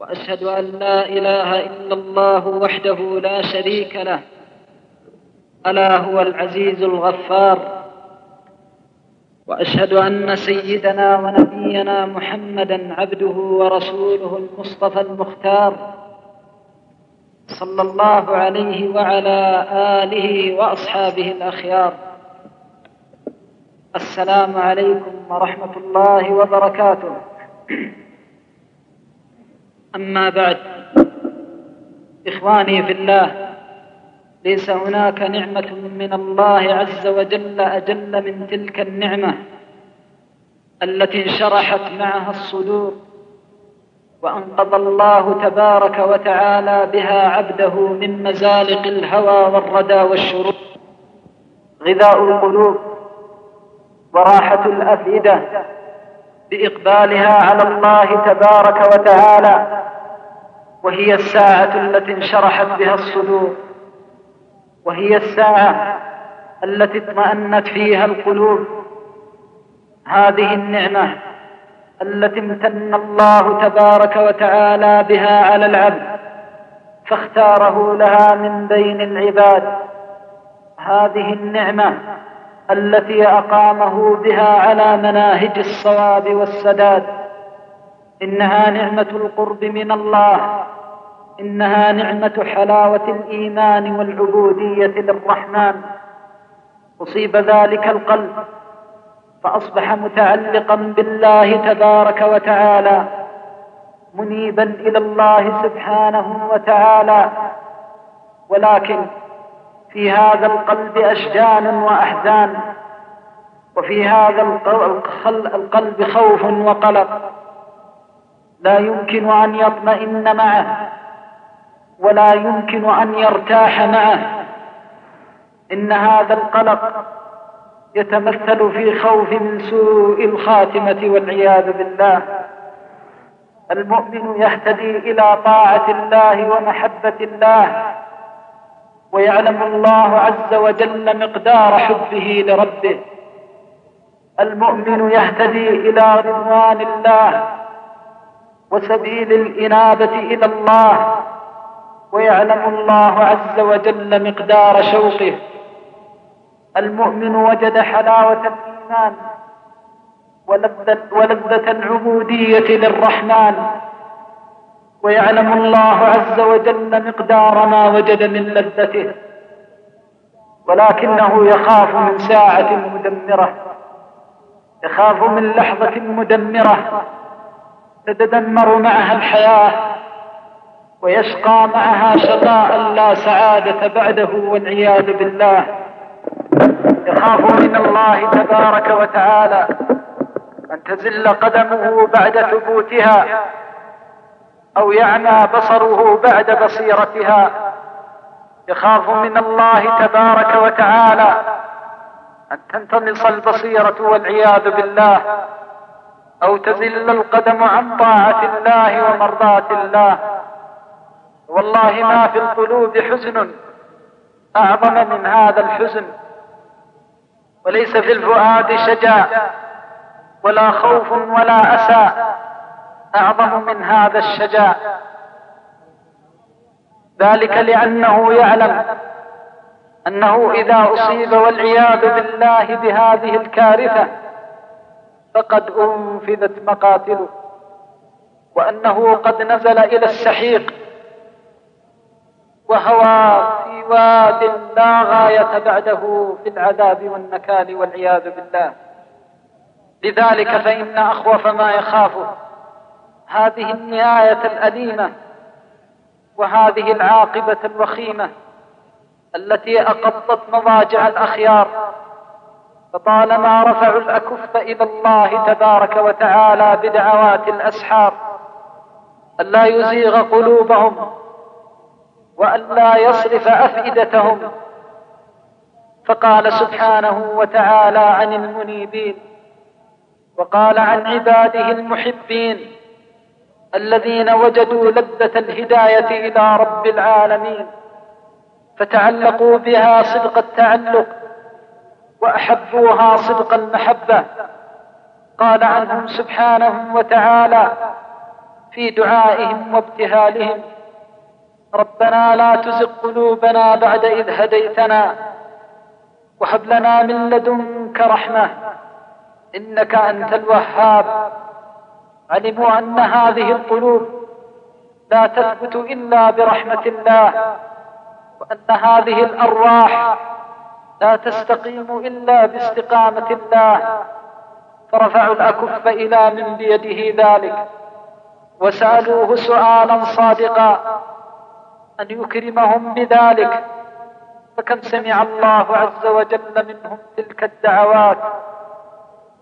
وأشهد أن لا إله إلا الله وحده لا شريك له ألا هو العزيز الغفار. وأشهد أن سيدنا ونبينا محمدا عبده ورسوله المصطفى المختار صلى الله عليه وعلى آله وأصحابه الأخيار. السلام عليكم ورحمة الله وبركاته. أما بعد إخواني في الله ليس هناك نعمة من الله عز وجل أجل من تلك النعمة التي انشرحت معها الصدور وأنقذ الله تبارك وتعالى بها عبده من مزالق الهوى والردى والشرور غذاء القلوب وراحة الأفئدة. بإقبالها على الله تبارك وتعالى وهي الساعة التي انشرحت بها الصدور وهي الساعة التي اطمأنت فيها القلوب. هذه النعمة التي امتن الله تبارك وتعالى بها على العبد فاختاره لها من بين العباد. هذه النعمة التي أقامه بها على مناهج الصواب والسداد. إنها نعمة القرب من الله. إنها نعمة حلاوة الإيمان والعبودية للرحمن. أصيب ذلك القلب فأصبح متعلقا بالله تبارك وتعالى منيبا إلى الله سبحانه وتعالى. ولكن في هذا القلب أشجان وأحزان وفي هذا القلب خوف وقلق لا يمكن أن يطمئن معه ولا يمكن أن يرتاح معه. إن هذا القلق يتمثل في خوف من سوء الخاتمة والعياذ بالله. المؤمن يهتدي إلى طاعة الله ومحبة الله. ويعلم الله عز وجل مقدار حبه لربه. المؤمن يهتدي إلى رضوان الله وسبيل الإنابة إلى الله ويعلم الله عز وجل مقدار شوقه. المؤمن وجد حلاوة الإيمان ولذة, ولذة العبودية للرحمن. ويعلم الله عز وجل مقدار ما وجد من لذته ولكنه يخاف من ساعة مدمرة يخاف من لحظة مدمرة تتدمر معها الحياة ويشقى معها شقاء لا سعادة بعده والعياذ بالله. يخاف من الله تبارك وتعالى أن تزل قدمه بعد ثبوتها. أو يعمى بصره بعد بصيرتها يخاف من الله تبارك وتعالى أن تنطمس البصيرة والعياذ بالله أو تزل القدم عن طاعة الله ومرضاة الله. والله ما في القلوب حزن أعظم من هذا الحزن وليس في الفؤاد شجاع ولا خوف ولا أسى. أعظم من هذا الشجاع. ذلك لأنه يعلم أنه إذا أصيب والعياذ بالله بهذه الكارثة فقد أنفذت مقاتله وأنه قد نزل إلى السحيق وهوى في واد لا غاية بعده في العذاب والنكال والعياذ بالله. لذلك فإن أخوف ما يخافه. هذه النهاية الأليمة وهذه العاقبة الوخيمة التي أقضت مضاجع الأخيار فطالما رفعوا الأكف إلى الله تبارك وتعالى بدعوات الأسحار ألا يزيغ قلوبهم وألا يصرف أفئدتهم فقال سبحانه وتعالى عن المنيبين وقال عن عباده المحبين الذين وجدوا لذة الهداية إلى رب العالمين فتعلقوا بها صدق التعلق وأحبوها صدق المحبة. قال عنهم سبحانه وتعالى في دعائهم وابتهالهم ربنا لا تزغ قلوبنا بعد إذ هديتنا وهب لنا من لدنك رحمة إنك أنت الوهاب. علموا أن هذه القلوب لا تثبت إلا برحمة الله وأن هذه الأرواح لا تستقيم إلا باستقامة الله فرفعوا الأكف إلى من بيده ذلك وسألوه سؤالا صادقا أن يكرمهم بذلك فكم سمع الله عز وجل منهم تلك الدعوات؟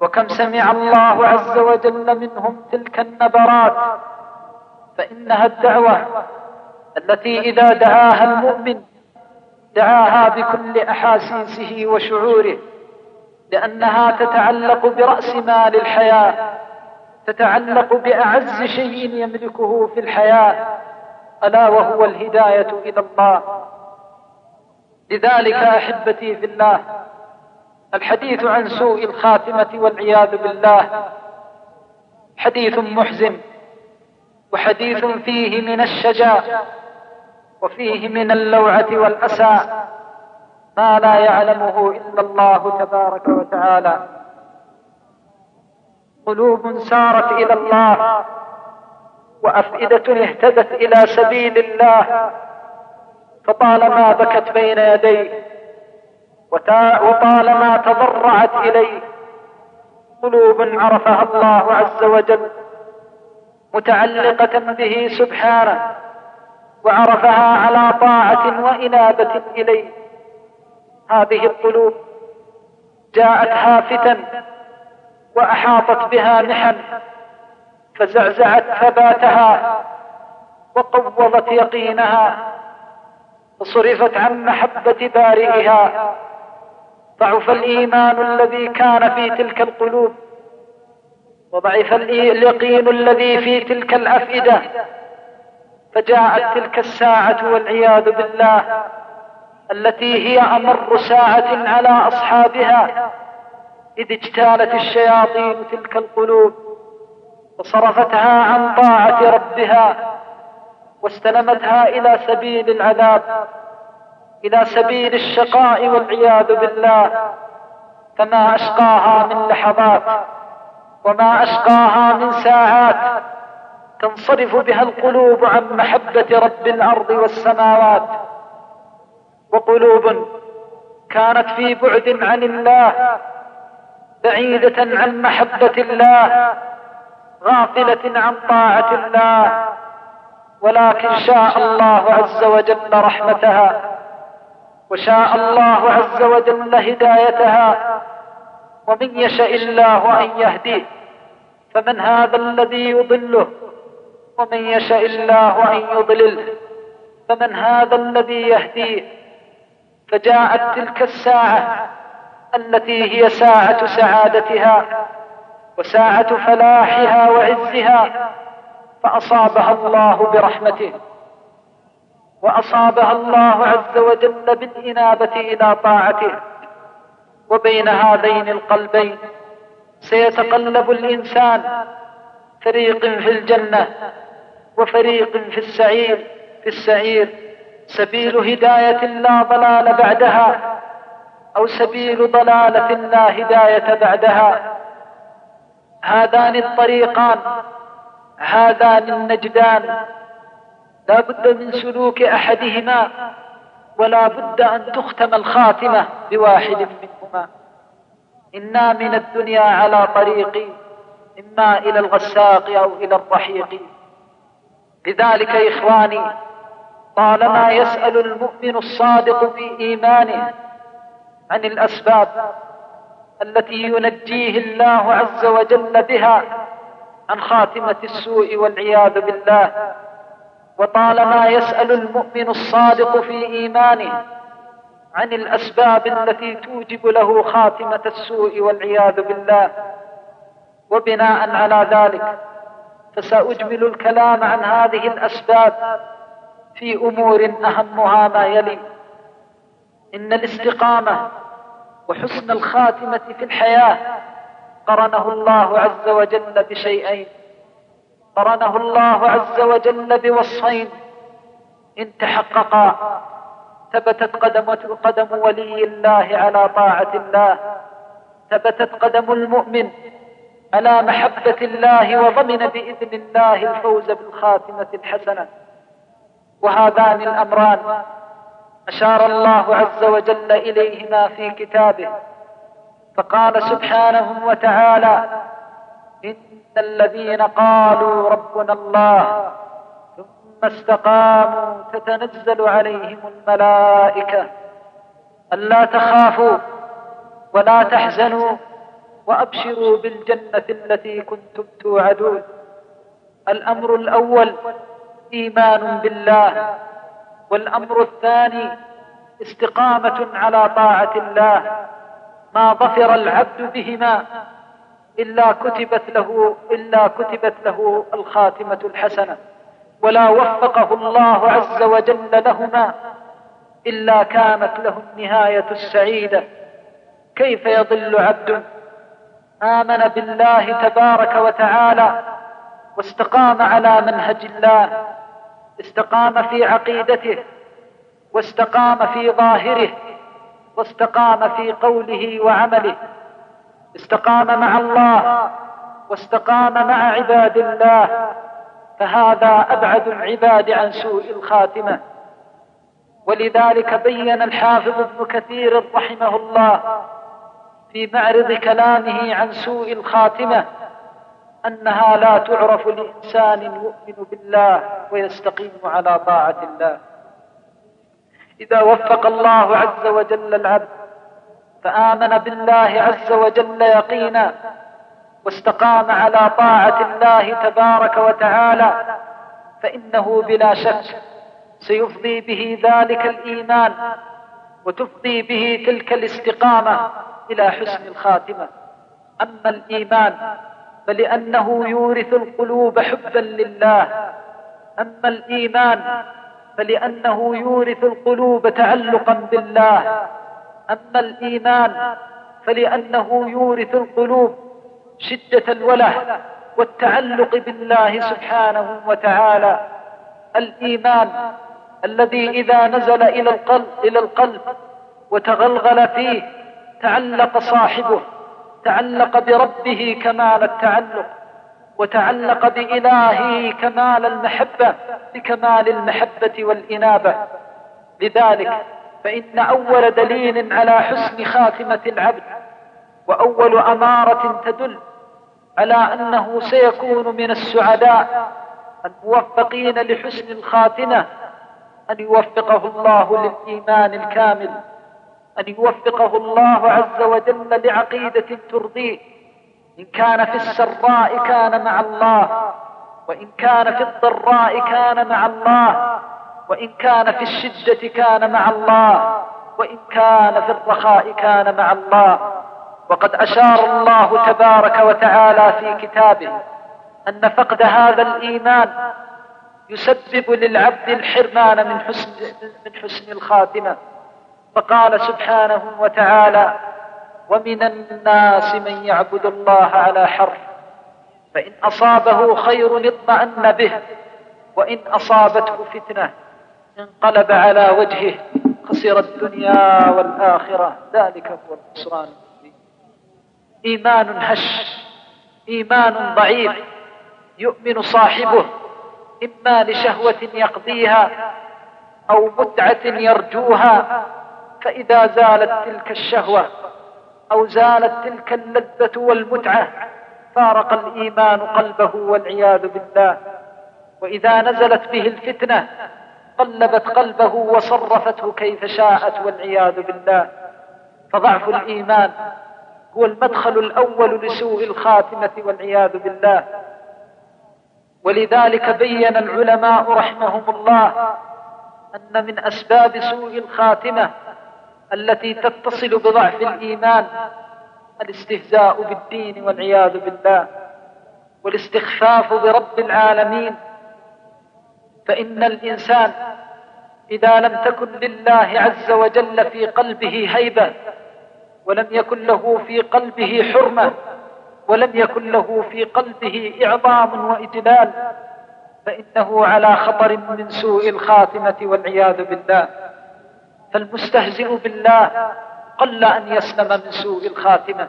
وكم سمع الله عز وجل منهم تلك النبرات؟ فإنها الدعوة التي إذا دعاها المؤمن دعاها بكل أحاسيسه وشعوره لأنها تتعلق برأس مال الحياة تتعلق بأعز شيء يملكه في الحياة ألا وهو الهداية إلى الله. لذلك أحبتي في الله الحديث عن سوء الخاتمة والعياذ بالله. حديث محزن وحديث فيه من الشجاع وفيه من اللوعة والأسى. ما لا يعلمه إلا الله تبارك وتعالى. قلوب سارت إلى الله وأفئدة اهتدت إلى سبيل الله. فطالما بكت بين يديه وطالما تضرعت إليه قلوب عرفها الله عز وجل متعلقة به سبحانه وعرفها على طاعة وإنابة إليه. هذه القلوب جاءت هافتا وأحاطت بها محن فزعزعت ثباتها وقوضت يقينها وصرفت عن محبة بارئها. ضعف الإيمان الذي كان في تلك القلوب وضعف اليقين الذي في تلك الأفئدة فجاءت تلك الساعة والعياذ بالله التي هي أمر ساعة على أصحابها إذ اجتالت الشياطين تلك القلوب وصرفتها عن طاعة ربها واستلمتها إلى سبيل العذاب. إلى سبيل الشقاء والعياذ بالله فما أشقاها من لحظات وما أشقاها من ساعات تنصرف بها القلوب عن محبة رب الأرض والسماوات. وقلوب كانت في بعد عن الله بعيدة عن محبة الله غافلة عن طاعة الله. ولكن شاء الله عز وجل رحمتها. وشاء الله عز وجل هدايتها ومن يشاء الله أن يهديه. فمن هذا الذي يضله؟ ومن يشاء الله أن يضلله. فمن هذا الذي يهديه؟ فجاءت تلك الساعة التي هي ساعة سعادتها وساعة فلاحها وعزها فأصابها الله برحمته. وأصابها الله عز وجل بالإنابة إلى طاعته. وبين هذين القلبين سيتقلب الإنسان فريق في الجنة وفريق في السعير. في السعير سبيل هداية لا ضلال بعدها أو سبيل ضلالة لا هداية بعدها. هذان الطريقان هذان النجدان لا بد من سلوك أحدهما ولا بد أن تختم الخاتمة بواحد منهما. إنا من الدنيا على طريق إما إلى الغساق أو إلى الرحيق. لذلك إخواني طالما يسأل المؤمن الصادق في إيمانه عن الأسباب التي ينجيه الله عز وجل بها عن خاتمة السوء والعياذ بالله وطالما يسأل المؤمن الصادق في إيمانه عن الأسباب التي توجب له خاتمة السوء والعياذ بالله وبناء على ذلك فسأجمل الكلام عن هذه الأسباب في أمور أهمها ما يلي. إن الاستقامة وحسن الخاتمة في الحياة قرنه الله عز وجل بشيئين. قرنه الله عز وجل بوصفين. إن تحققا ثبتت قدم قدم ولي الله على طاعة الله. ثبتت قدم المؤمن على محبة الله وضمن بإذن الله الفوز بالخاتمة الحسنة. وهذان الأمران أشار الله عز وجل إليهما في كتابه. فقال سبحانه وتعالى الذين قالوا ربنا الله ثم استقاموا تتنزل عليهم الملائكة. ألا تخافوا ولا تحزنوا وأبشروا بالجنة التي كنتم توعدون. الأمر الأول إيمان بالله والأمر الثاني استقامة على طاعة الله. ما ظفر العبد بهما إلا كتبت له إلا كتبت له الخاتمة الحسنة. ولا وفقه الله عز وجل لهما إلا كانت له النهاية السعيدة. كيف يضل عبد آمن بالله تبارك وتعالى واستقام على منهج الله استقام في عقيدته واستقام في ظاهره واستقام في قوله وعمله. استقام مع الله واستقام مع عباد الله فهذا أبعد العباد عن سوء الخاتمة. ولذلك بين الحافظ ابن كثير رحمه الله في معرض كلامه عن سوء الخاتمة أنها لا تعرف لإنسان يؤمن بالله ويستقيم على طاعة الله. إذا وفق الله عز وجل العبد فآمن بالله عز وجل يقينا واستقام على طاعة الله تبارك وتعالى فإنه بلا شك سيفضي به ذلك الإيمان وتفضي به تلك الاستقامة إلى حسن الخاتمة. أما الإيمان فلأنه يورث القلوب حبا لله. أما الإيمان فلأنه يورث القلوب تعلقا بالله. أما الإيمان فلأنه يورث القلوب شدة الوله والتعلق بالله سبحانه وتعالى. الإيمان الذي إذا نزل إلى القلب إلى القلب وتغلغل فيه تعلق صاحبه تعلق بربه كمال التعلق وتعلق بإلهه كمال المحبة بكمال المحبة والإنابة. لذلك فإن أول دليل على حسن خاتمة العبد وأول أمارة تدل على أنه سيكون من السعداء الموفقين لحسن الخاتمة أن يوفقه الله للإيمان الكامل أن يوفقه الله عز وجل لعقيدة ترضيه إن كان في السراء كان مع الله وإن كان في الضراء كان مع الله وإن كان في الشدة كان مع الله وإن كان في الرخاء كان مع الله. وقد أشار الله تبارك وتعالى في كتابه أن فقد هذا الإيمان يسبب للعبد الحرمان من حسن, من حسن الخاتمة. فقال سبحانه وتعالى ومن الناس من يعبد الله على حرف فإن أصابه خير اطمأن به وإن أصابته فتنة انقلب على وجهه. خسر الدنيا والآخرة. ذلك هو الخسران. إيمان هش. إيمان ضعيف. يؤمن صاحبه. إما لشهوة يقضيها أو متعة يرجوها. فإذا زالت تلك الشهوة أو زالت تلك اللذة والمتعة فارق الإيمان قلبه والعياذ بالله. وإذا نزلت به الفتنة قلبت قلبه وصرفته كيف شاءت والعياذ بالله. فضعف الإيمان هو المدخل الأول لسوء الخاتمة والعياذ بالله. ولذلك بين العلماء رحمهم الله أن من أسباب سوء الخاتمة التي تتصل بضعف الإيمان الاستهزاء بالدين والعياذ بالله والاستخفاف برب العالمين فإن الإنسان إذا لم تكن لله عز وجل في قلبه هيبة ولم يكن له في قلبه حرمة ولم يكن له في قلبه إعظام وإجلال فإنه على خطر من سوء الخاتمة والعياذ بالله. فالمستهزئ بالله قل أن يسلم من سوء الخاتمة.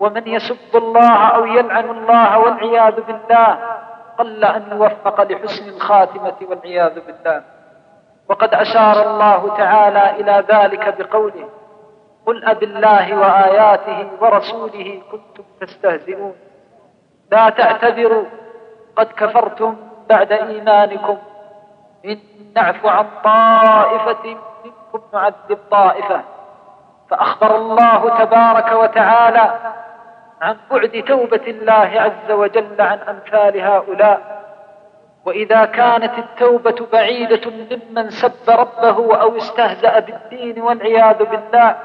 ومن يسب الله أو يلعن الله والعياذ بالله قل أن يوفق لحسن الخاتمة والعياذ بالله. وقد أشار الله تعالى إلى ذلك بقوله قل أب الله وآياته ورسوله كنتم تستهزئون. لا تعتذروا قد كفرتم بعد إيمانكم. إن نعفو عن طائفة منكم نعذب طائفة. فأخبر الله تبارك وتعالى عن بعد توبة الله عز وجل عن أمثال هؤلاء. وإذا كانت التوبة بعيدة ممن سب ربه أو استهزأ بالدين والعياذ بالله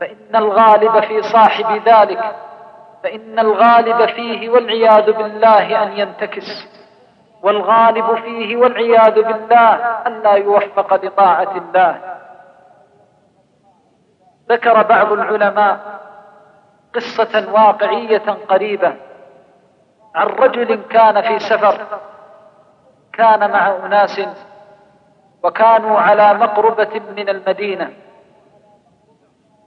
فإن الغالب في صاحب ذلك فإن الغالب فيه والعياذ بالله أن ينتكس والغالب فيه والعياذ بالله أن لا يوفق لطاعة الله. ذكر بعض العلماء قصة واقعية قريبة. عن رجل كان في سفر. كان مع أناس وكانوا على مقربة من المدينة.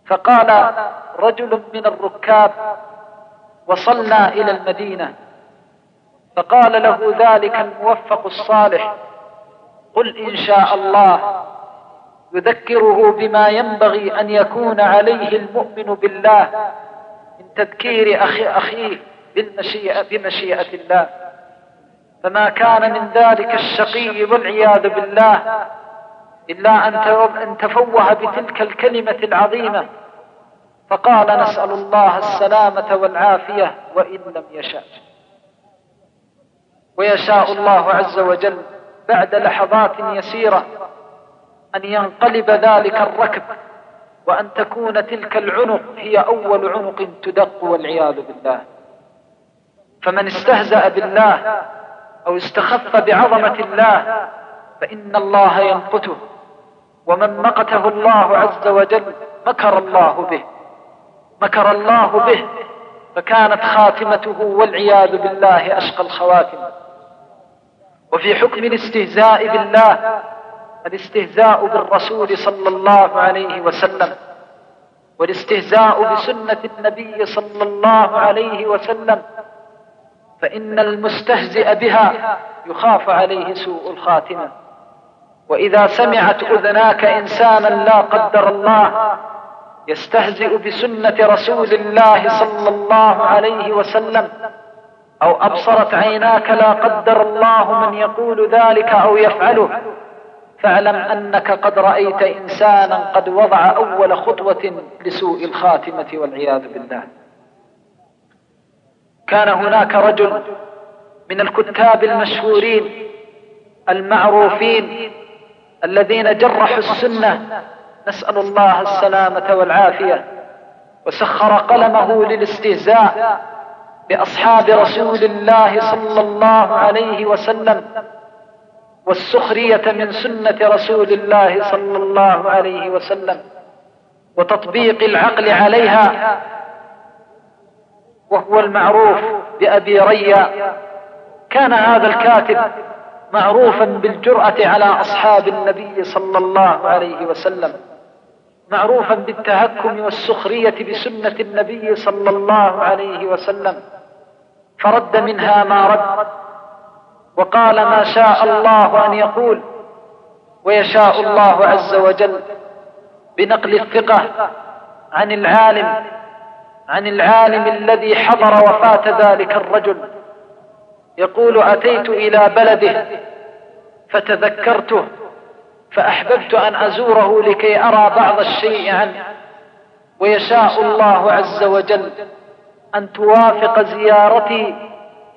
فقال رجل من الركاب وصلنا إلى المدينة. فقال له ذلك الموفق الصالح قل إن شاء الله يذكره بما ينبغي أن يكون عليه المؤمن بالله. من تذكير أخي أخيه بالمشيئة بمشيئة الله. فما كان من ذلك الشقي والعياذ بالله إلا أن تفوه بتلك الكلمة العظيمة. فقال نسأل الله السلامة والعافية وإن لم يشاء. ويشاء الله عز وجل بعد لحظات يسيرة أن ينقلب ذلك الركب وأن تكون تلك العنق هي أول عنق تدق والعياذ بالله. فمن استهزأ بالله أو استخف بعظمة الله فإن الله يمقته ومن مقته الله عز وجل مكر الله به. مكر الله به فكانت خاتمته والعياذ بالله أشقى الخواتم. وفي حكم الاستهزاء بالله الاستهزاء بالرسول صلى الله عليه وسلم والاستهزاء بسنة النبي صلى الله عليه وسلم فإن المستهزئ بها يخاف عليه سوء الخاتمة. وإذا سمعت أذناك إنسانا لا قدر الله يستهزئ بسنة رسول الله صلى الله عليه وسلم أو أبصرت عيناك لا قدر الله من يقول ذلك أو يفعله. فاعلم أنك قد رأيت إنسانا قد وضع أول خطوة لسوء الخاتمة والعياذ بالله. كان هناك رجل من الكتاب المشهورين المعروفين الذين جرحوا السنة نسأل الله السلامة والعافية. وسخر قلمه للاستهزاء بأصحاب رسول الله صلى الله عليه وسلم. والسخرية من سنة رسول الله صلى الله عليه وسلم وتطبيق العقل عليها وهو المعروف بأبي ريا. كان هذا الكاتب معروفا بالجرأة على أصحاب النبي صلى الله عليه وسلم معروفا بالتهكم والسخرية بسنة النبي صلى الله عليه وسلم فرد منها ما رد. وقال ما شاء الله أن يقول ويشاء الله عز وجل بنقل الثقة عن العالم عن العالم الذي حضر وفاة ذلك الرجل. يقول أتيت إلى بلده فتذكرته فأحببت أن أزوره لكي أرى بعض الشيء عنه. ويشاء الله عز وجل أن توافق زيارتي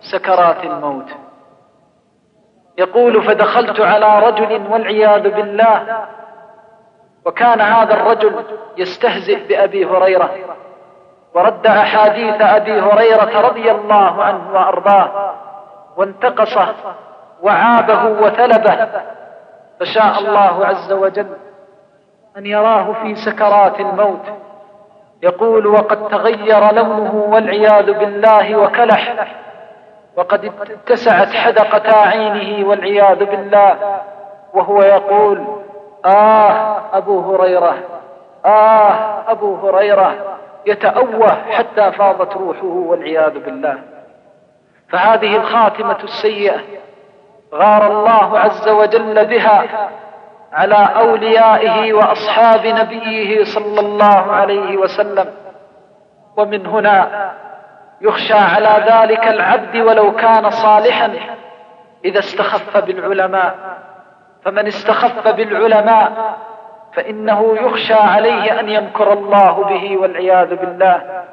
سكرات الموت. يقول فدخلت على رجل والعياذ بالله. وكان هذا الرجل يستهزئ بأبي هريرة. ورد أحاديث أبي هريرة رضي الله عنه وأرضاه. وانتقصه وعابه وثلبه. فشاء الله عز وجل أن يراه في سكرات الموت. يقول وقد تغير لونه والعياذ بالله وكلح. وقد اتسعت حدقة عينه والعياذ بالله. وهو يقول آه أبو هريرة آه أبو هريرة يتأوه حتى فاضت روحه والعياذ بالله. فهذه الخاتمة السيئة غار الله عز وجل بها على أوليائه وأصحاب نبيه صلى الله عليه وسلم. ومن هنا يخشى على ذلك العبد ولو كان صالحا إذا استخف بالعلماء. فمن استخف بالعلماء فإنه يخشى عليه أن يمكر الله به والعياذ بالله.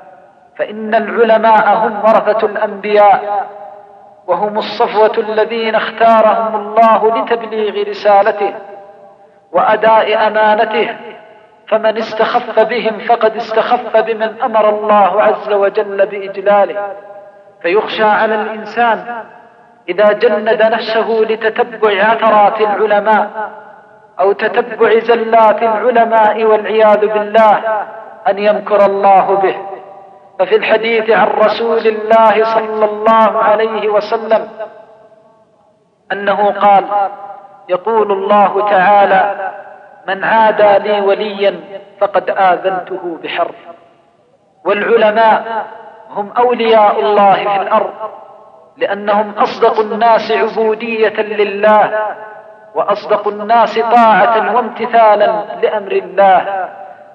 فإن العلماء هم ورثة الأنبياء وهم الصفوة الذين اختارهم الله لتبليغ رسالته وأداء أمانته فمن استخف بهم فقد استخف بمن أمر الله عز وجل بإجلاله. فيخشى على الإنسان إذا جند نفسه لتتبع عثرات العلماء أو تتبع زلات العلماء والعياذ بالله أن يمكر الله به. ففي الحديث عن رسول الله صلى الله عليه وسلم أنه قال يقول الله تعالى من عادى لي وليا فقد آذنته بحرب. والعلماء هم أولياء الله في الأرض لأنهم أصدق الناس عبودية لله وأصدق الناس طاعة وامتثالا لأمر الله.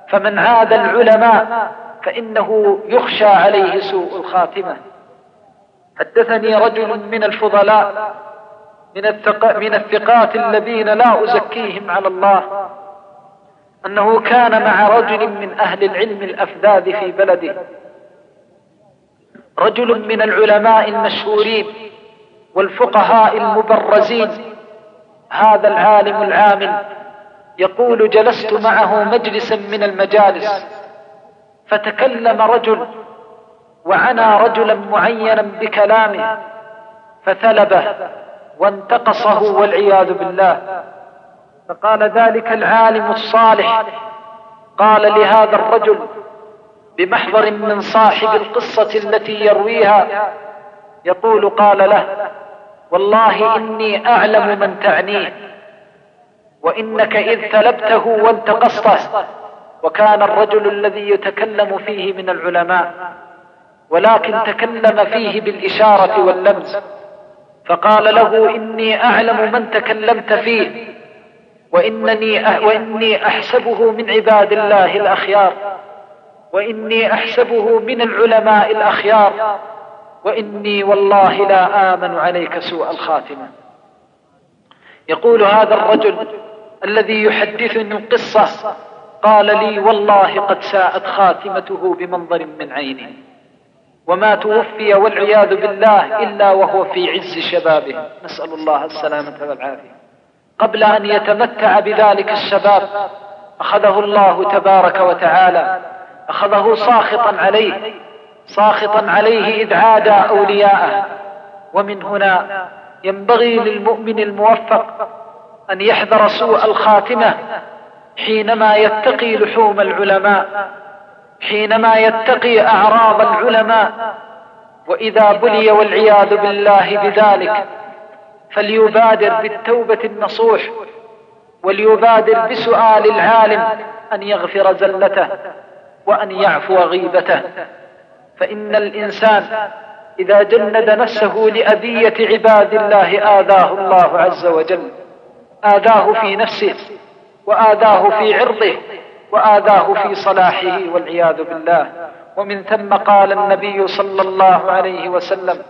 فمن عاد العلماء فإنه يخشى عليه سوء الخاتمة. حدثني رجل من الفضلاء من, الثق... من الثقات الذين لا أزكيهم على الله. أنه كان مع رجل من أهل العلم الأفذاذ في بلده. رجل من العلماء المشهورين والفقهاء المبرزين. هذا العالم العامل يقول جلست معه مجلسا من المجالس. فتكلم رجل وعنى رجلا معينا بكلامه. فثلبه وانتقصه والعياذ بالله. فقال ذلك العالم الصالح. قال لهذا الرجل بمحضر من صاحب القصة التي يرويها يقول قال له والله إني أعلم من تعنيه وإنك إذ ثلبته وانتقصته وكان الرجل الذي يتكلم فيه من العلماء ولكن تكلم فيه بالإشارة واللمس فقال له إني أعلم من تكلمت فيه وإنني, وإني أحسبه من عباد الله الأخيار. وإني أحسبه من العلماء الأخيار. وإني والله لا آمن عليك سوء الخاتمة. يقول هذا الرجل الذي يحدثني القصة قال لي والله قد ساءت خاتمته بمنظر من عينه وما توفي والعياذ بالله إلا وهو في عز شبابه. نسأل الله السلامة والعافية. قبل أن يتمتع بذلك الشباب أخذه الله تبارك وتعالى أخذه ساخطا عليه ساخطا عليه إذ عاد أولياءه. ومن هنا ينبغي للمؤمن الموفق أن يحذر سوء الخاتمة حينما يتقي لحوم العلماء حينما يتقي أعراض العلماء. وإذا بلي والعياذ بالله بذلك فليبادر بالتوبة النصوح وليبادر بسؤال العالم أن يغفر زلته وأن يعفو غيبته. فإن الإنسان إذا جند نفسه لأذية عباد الله آذاه الله عز وجل آذاه في نفسه وآذاه في عرضه وآذاه في صلاحه والعياذ بالله. ومن ثم قال النبي صلى الله عليه وسلم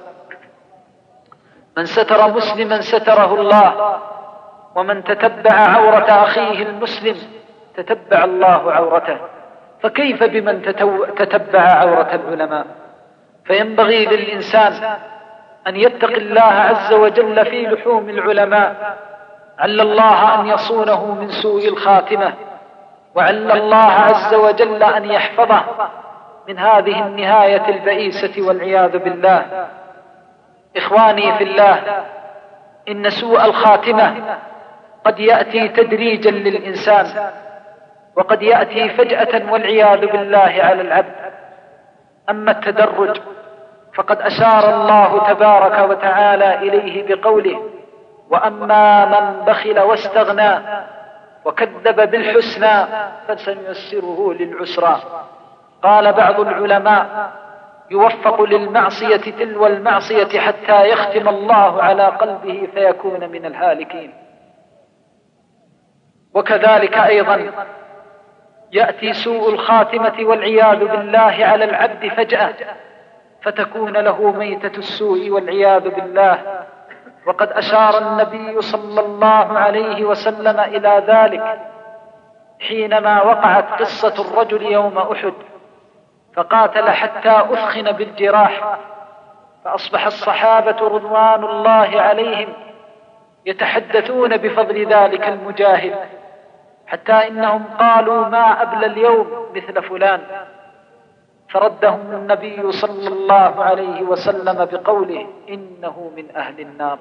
من ستر مسلما ستره الله ومن تتبع عورة أخيه المسلم تتبع الله عورته. فكيف بمن تتبع عورة العلماء؟ فينبغي للإنسان أن يتقي الله عز وجل في لحوم العلماء. عل الله أن يصونه من سوء الخاتمة وعل الله عز وجل أن يحفظه من هذه النهاية البئيسة والعياذ بالله. إخواني في الله إن سوء الخاتمة قد يأتي تدريجا للإنسان وقد يأتي فجأة والعياذ بالله على العبد. أما التدرج فقد أشار الله تبارك وتعالى إليه بقوله وأما من بخل واستغنى وكذب بالحسنى فسنيسره للعسرى. قال بعض العلماء يوفق للمعصية تلو المعصية حتى يختم الله على قلبه فيكون من الهالكين. وكذلك أيضا يأتي سوء الخاتمة والعياذ بالله على العبد فجأة فتكون له ميتة السوء والعياذ بالله. وقد أشار النبي صلى الله عليه وسلم إلى ذلك حينما وقعت قصة الرجل يوم أحد. فقاتل حتى أثخن بالجراح فأصبح الصحابة رضوان الله عليهم يتحدثون بفضل ذلك المجاهد حتى إنهم قالوا ما أبلى اليوم مثل فلان. فردهم النبي صلى الله عليه وسلم بقوله إنه من أهل النار.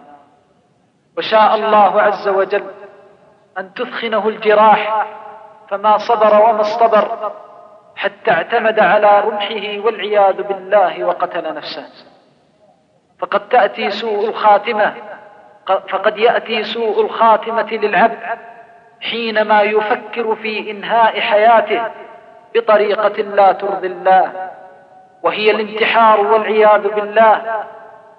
وشاء الله عز وجل أن تثخنه الجراح فما صبر وما اصطبر. حتى اعتمد على رمحه والعياذ بالله وقتل نفسه. فقد تأتي سوء الخاتمة فقد يأتي سوء الخاتمة للعبد حينما يفكر في إنهاء حياته بطريقة لا ترضي الله وهي الانتحار والعياذ بالله.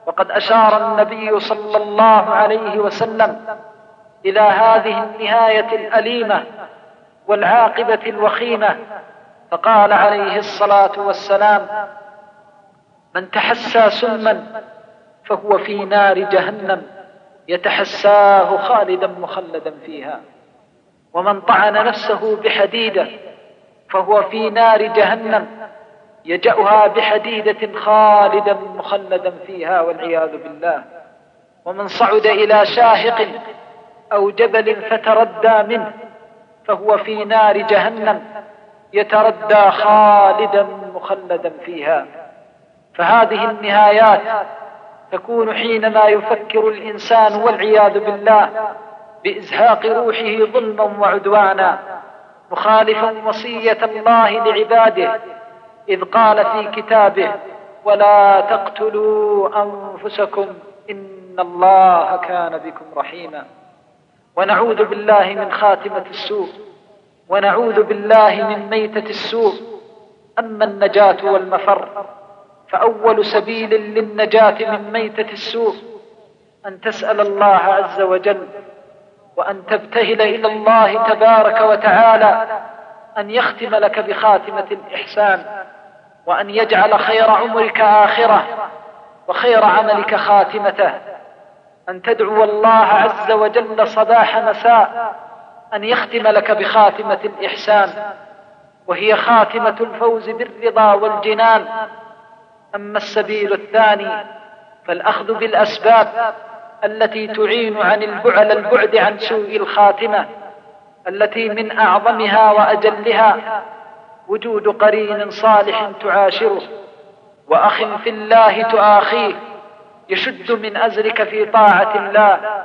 وقد أشار النبي صلى الله عليه وسلم إلى هذه النهاية الأليمة والعاقبة الوخيمة فقال عليه الصلاة والسلام من تحسى سما فهو في نار جهنم يتحساه خالدا مخلدا فيها. ومن طعن نفسه بحديدة فهو في نار جهنم يجأها بحديدة خالدا مخلدا فيها والعياذ بالله. ومن صعد إلى شاهق أو جبل فتردى منه فهو في نار جهنم يتردى خالدا مخلدا فيها. فهذه النهايات تكون حينما يفكر الإنسان والعياذ بالله بإزهاق روحه ظلما وعدوانا مخالفا وصية الله لعباده إذ قال في كتابه ولا تقتلوا أنفسكم إن الله كان بكم رحيما. ونعوذ بالله من خاتمة السوء. ونعوذ بالله من ميتة السوء. أما النجاة والمفر فأول سبيل للنجاة من ميتة السوء أن تسأل الله عز وجل وأن تبتهل إلى الله تبارك وتعالى أن يختم لك بخاتمة الإحسان وأن يجعل خير عمرك آخرة وخير عملك خاتمته. أن تدعو الله عز وجل صباح مساء أن يختم لك بخاتمة الإحسان وهي خاتمة الفوز بالرضا والجنان. أما السبيل الثاني فالأخذ بالأسباب التي تعين عن البعل البعد عن سوء الخاتمة التي من أعظمها وأجلها وجود قرين صالح تعاشره. وأخ في الله تآخيه يشد من أزرك في طاعة الله.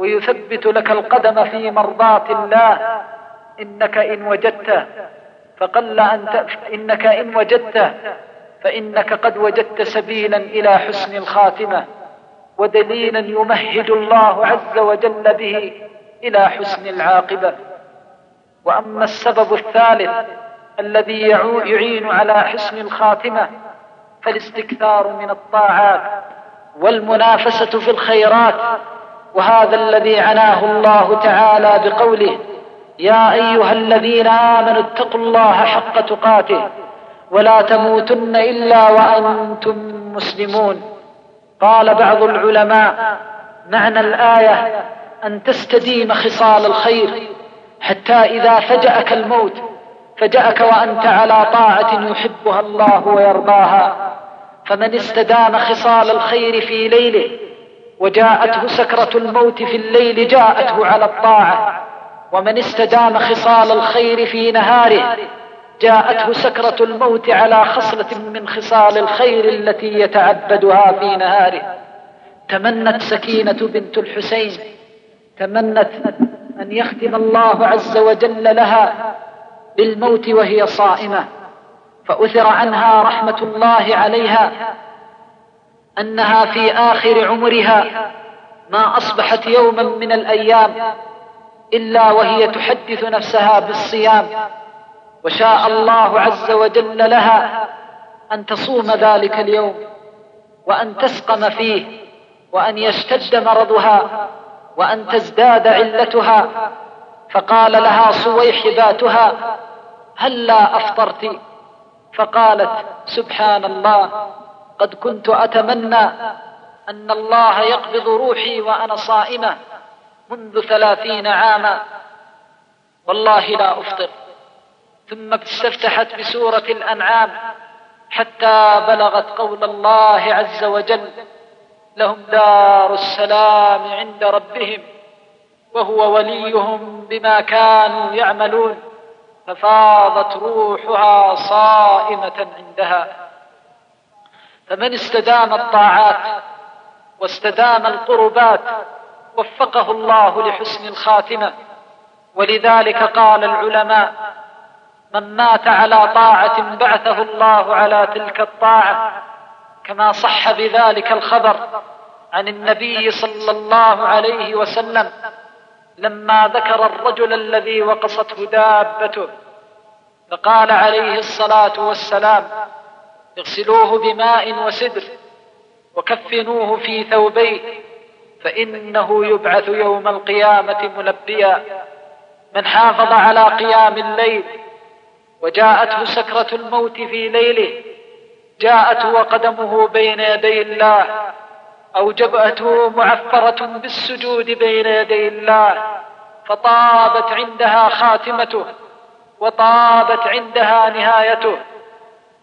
ويثبت لك القدم في مرضاة الله إنك إن وجدته فقل أن. إنك إن وجدته فإنك قد وجدت سبيلا إلى حسن الخاتمة ودليلا يمهد الله عز وجل به إلى حسن العاقبة وأما السبب الثالث الذي يعين على حسن الخاتمة فالاستكثار من الطاعات والمنافسة في الخيرات وهذا الذي عناه الله تعالى بقوله يا أيها الذين آمنوا اتقوا الله حق تقاته ولا تموتن إلا وأنتم مسلمون. قال بعض العلماء معنى الآية أن تستديم خصال الخير حتى إذا فجأك الموت فجأك وأنت على طاعة يحبها الله ويرضاها. فمن استدام خصال الخير في ليله وجاءته سكرة الموت في الليل جاءته على الطاعة. ومن استدام خصال الخير في نهاره جاءته سكرة الموت على خصلة من خصال الخير التي يتعبدها في نهاره. تمنت سكينة بنت الحسين تمنت أن يختم الله عز وجل لها بالموت وهي صائمة. فأثر عنها رحمة الله عليها أنها في آخر عمرها ما أصبحت يوما من الأيام إلا وهي تحدث نفسها بالصيام وشاء الله عز وجل لها أن تصوم ذلك اليوم وأن تسقم فيه وأن يشتد مرضها وأن تزداد علتها. فقال لها صويح ذاتها هلا أفطرت؟ فقالت سبحان الله قد كنت أتمنى أن الله يقبض روحي وأنا صائمة منذ ثلاثين عاما. والله لا أفطر. ثم استفتحت بسورة الأنعام حتى بلغت قول الله عز وجل لهم دار السلام عند ربهم وهو وليهم بما كانوا يعملون. ففاضت روحها صائمة عندها. فمن استدام الطاعات واستدام القربات وفقه الله لحسن الخاتمة. ولذلك قال العلماء من مات على طاعة بعثه الله على تلك الطاعة كما صح بذلك الخبر عن النبي صلى الله عليه وسلم لما ذكر الرجل الذي وقصته دابته. فقال عليه الصلاة والسلام اغسلوه بماء وسدر وكفنوه في ثوبيه فإنه يبعث يوم القيامة ملبيا. من حافظ على قيام الليل وجاءته سكرة الموت في ليله جاءته وقدمه بين يدي الله أو جبهته معفرة بالسجود بين يدي الله. فطابت عندها خاتمته وطابت عندها نهايته.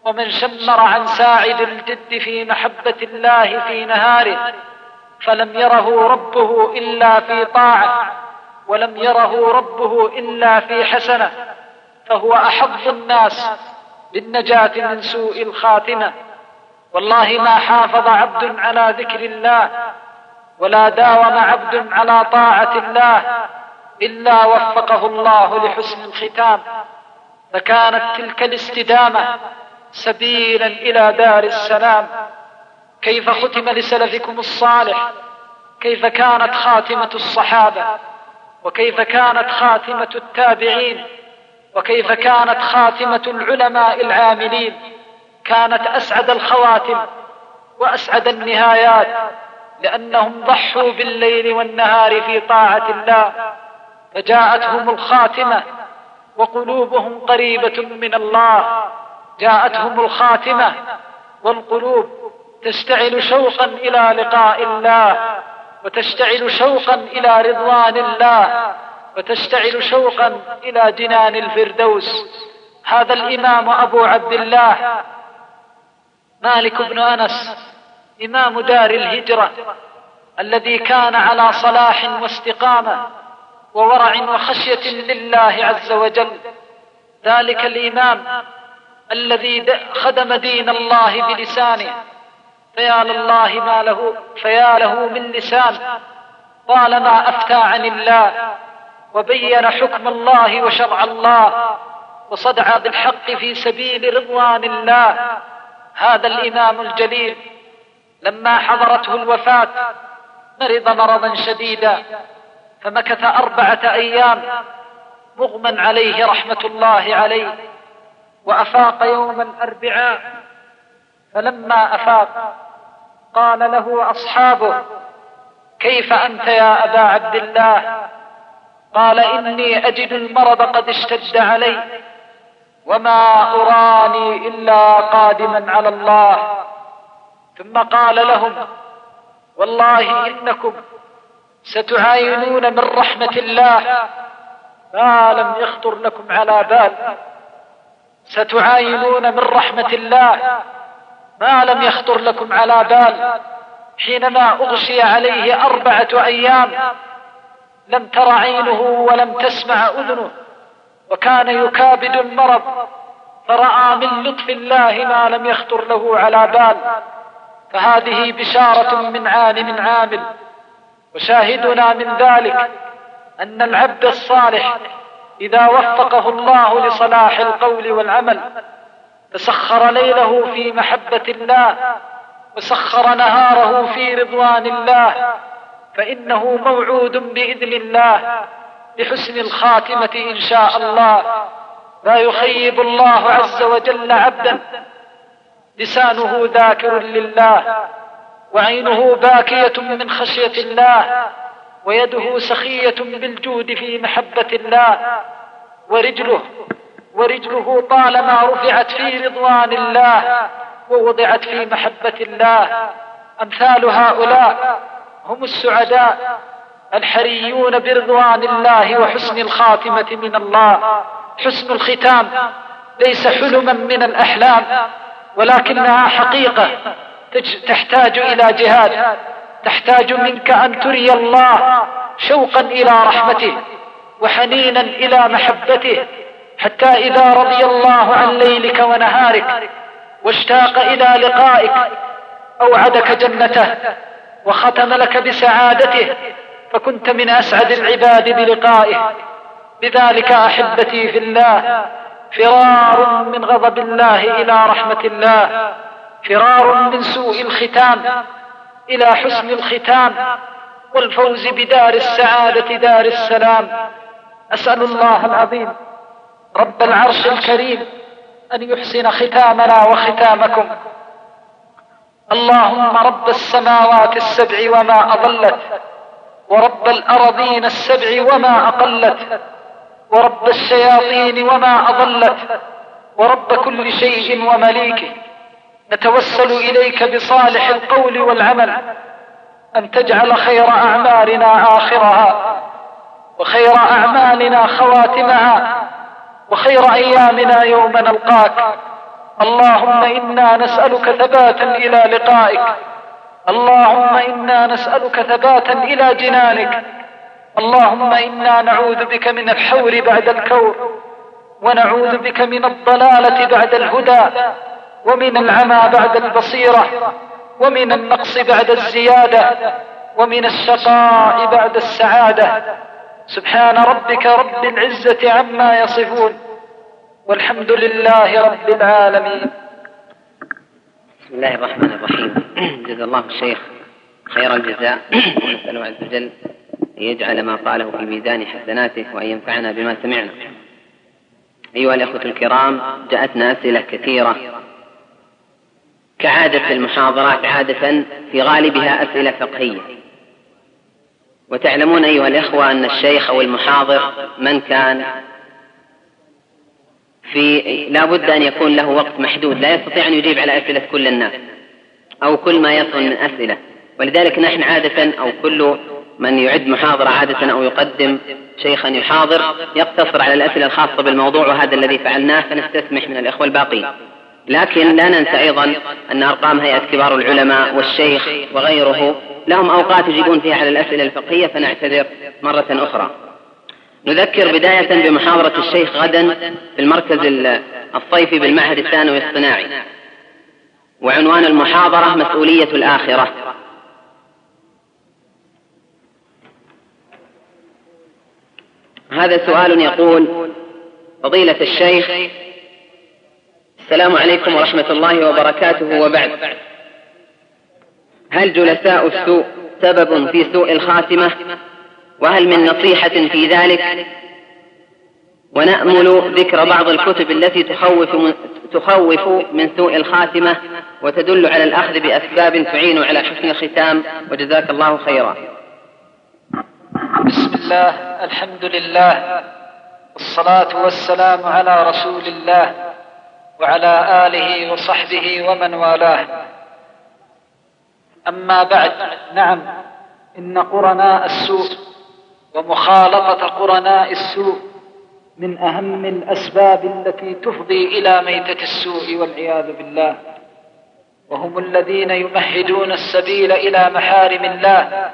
ومن شمر عن ساعد الجد في محبة الله في نهاره فلم يره ربه إلا في طاعة ولم يره ربه إلا في حسنة فهو أحظ الناس بالنجاة من سوء الخاتمة. والله ما حافظ عبد على ذكر الله ولا داوم عبد على طاعة الله إلا وفقه الله لحسن الختام. فكانت تلك الاستدامة سبيلا إلى دار السلام. كيف ختم لسلفكم الصالح؟ كيف كانت خاتمة الصحابة؟ وكيف كانت خاتمة التابعين؟ وكيف كانت خاتمة العلماء العاملين؟ كانت أسعد الخواتم وأسعد النهايات لأنهم ضحوا بالليل والنهار في طاعة الله. فجاءتهم الخاتمة وقلوبهم قريبة من الله. جاءتهم الخاتمة والقلوب تشتعل شوقا إلى لقاء الله وتشتعل شوقا إلى رضوان الله وتشتعل شوقا إلى جنان الفردوس. هذا الإمام أبو عبد الله. مالك بن أنس إمام دار الهجرة الذي كان على صلاح واستقامة وورع وخشية لله عز وجل. ذلك الإمام الذي خدم دين الله بلسانه. فيا لله ما له فيا له من لسان. طالما أفتى عن الله. وبين حكم الله وشرع الله. وصدع بالحق في سبيل رضوان الله. هذا الإمام الجليل. لما حضرته الوفاة مرض مرضا شديدا. فمكث أربعة أيام. مغمى عليه رحمة الله عليه. وأفاق يوم الأربعاء فلما أفاق قال له أصحابه كيف أنت يا أبا عبد الله؟ قال إني أجد المرض قد اشتد علي وما أراني إلا قادما على الله. ثم قال لهم والله إنكم ستعاينون من رحمة الله ما لم يخطر لكم على بال. ستعاينون من رحمة الله. ما لم يخطر لكم على بال حينما أغشي عليه أربعة أيام. لم تر عينه ولم تسمع أذنه. وكان يكابد المرض. فرأى من لطف الله ما لم يخطر له على بال. فهذه بشارة من عالم عامل. وشاهدنا من ذلك أن العبد الصالح إذا وفقه الله لصلاح القول والعمل فسخر ليله في محبة الله وسخر نهاره في رضوان الله فإنه موعود بإذن الله بحسن الخاتمة إن شاء الله. لا يخيب الله عز وجل عبدا. لسانه ذاكر لله وعينه باكية من خشية الله ويده سخية بالجود في محبة الله ورجله ورجله طالما رفعت في رضوان الله ووضعت في محبة الله. أمثال هؤلاء هم السعداء الحريون برضوان الله وحسن الخاتمة من الله. حسن الختام ليس حلما من الأحلام ولكنها حقيقة تحتاج إلى جهاد. تحتاج منك أن تري الله شوقا إلى رحمته وحنينا إلى محبته حتى إذا رضي الله عن ليلك ونهارك واشتاق إلى لقائك أوعدك جنته وختم لك بسعادته فكنت من أسعد العباد بلقائه. بذلك أحبتي في الله فرار من غضب الله إلى رحمة الله فرار من سوء الختام. إلى حسن الختام والفوز بدار السعادة دار السلام. أسأل الله العظيم رب العرش الكريم أن يحسن ختامنا وختامكم. اللهم رب السماوات السبع وما أضلت ورب الأرضين السبع وما أقلت ورب الشياطين وما أضلت ورب كل شيء ومليكه. نتوسل إليك بصالح القول والعمل أن تجعل خير أعمالنا آخرها وخير أعمالنا خواتمها وخير أيامنا يوم نلقاك. اللهم إنا نسألك ثباتا إلى لقائك. اللهم إنا نسألك ثباتا إلى جنانك. اللهم إنا نعوذ بك من الحور بعد الكور ونعوذ بك من الضلالة بعد الهدى. ومن العمى بعد البصيرة ومن النقص بعد الزيادة ومن الشقاء بعد السعادة. سبحان ربك رب العزة عما يصفون. والحمد لله رب العالمين. بسم الله الرحمن الرحيم. جزا الله الشيخ خير الجزاء. ونسأله عز وجل أن يجعل ما قاله في ميزان حسناته وأن ينفعنا بما سمعنا. أيها الأخوة الكرام جاءتنا أسئلة كثيرة. كعادة المحاضرات عادة في غالبها أسئلة فقهية. وتعلمون أيها الإخوة أن الشيخ أو المحاضر من كان في لا بد أن يكون له وقت محدود لا يستطيع أن يجيب على أسئلة كل الناس أو كل ما يصل من أسئلة. ولذلك نحن عادة أو كل من يعد محاضرة عادة أو يقدم شيخا يحاضر يقتصر على الأسئلة الخاصة بالموضوع وهذا الذي فعلناه فنستسمح من الإخوة الباقين. لكن لا ننسى أيضا أن أرقام هيئة كبار العلماء والشيخ وغيره لهم أوقات يجيبون فيها على الأسئلة الفقهية فنعتذر مرة أخرى. نذكر بداية بمحاضرة الشيخ غدا في المركز الصيفي بالمعهد الثانوي الصناعي. وعنوان المحاضرة مسؤولية الآخرة. هذا سؤال يقول فضيلة الشيخ السلام عليكم ورحمة الله وبركاته وبعد. هل جلساء السوء سبب في سوء الخاتمة؟ وهل من نصيحة في ذلك؟ ونأمل ذكر بعض الكتب التي تخوف من, تخوف من سوء الخاتمة وتدل على الأخذ بأسباب تعين على حسن الختام وجزاك الله خيرا. بسم الله الحمد لله والصلاة والسلام على رسول الله. وعلى آله وصحبه ومن والاه. أما بعد نعم إن قرناء السوء ومخالطة قرناء السوء من أهم الأسباب التي تفضي إلى ميتة السوء والعياذ بالله. وهم الذين يمهدون السبيل إلى محارم الله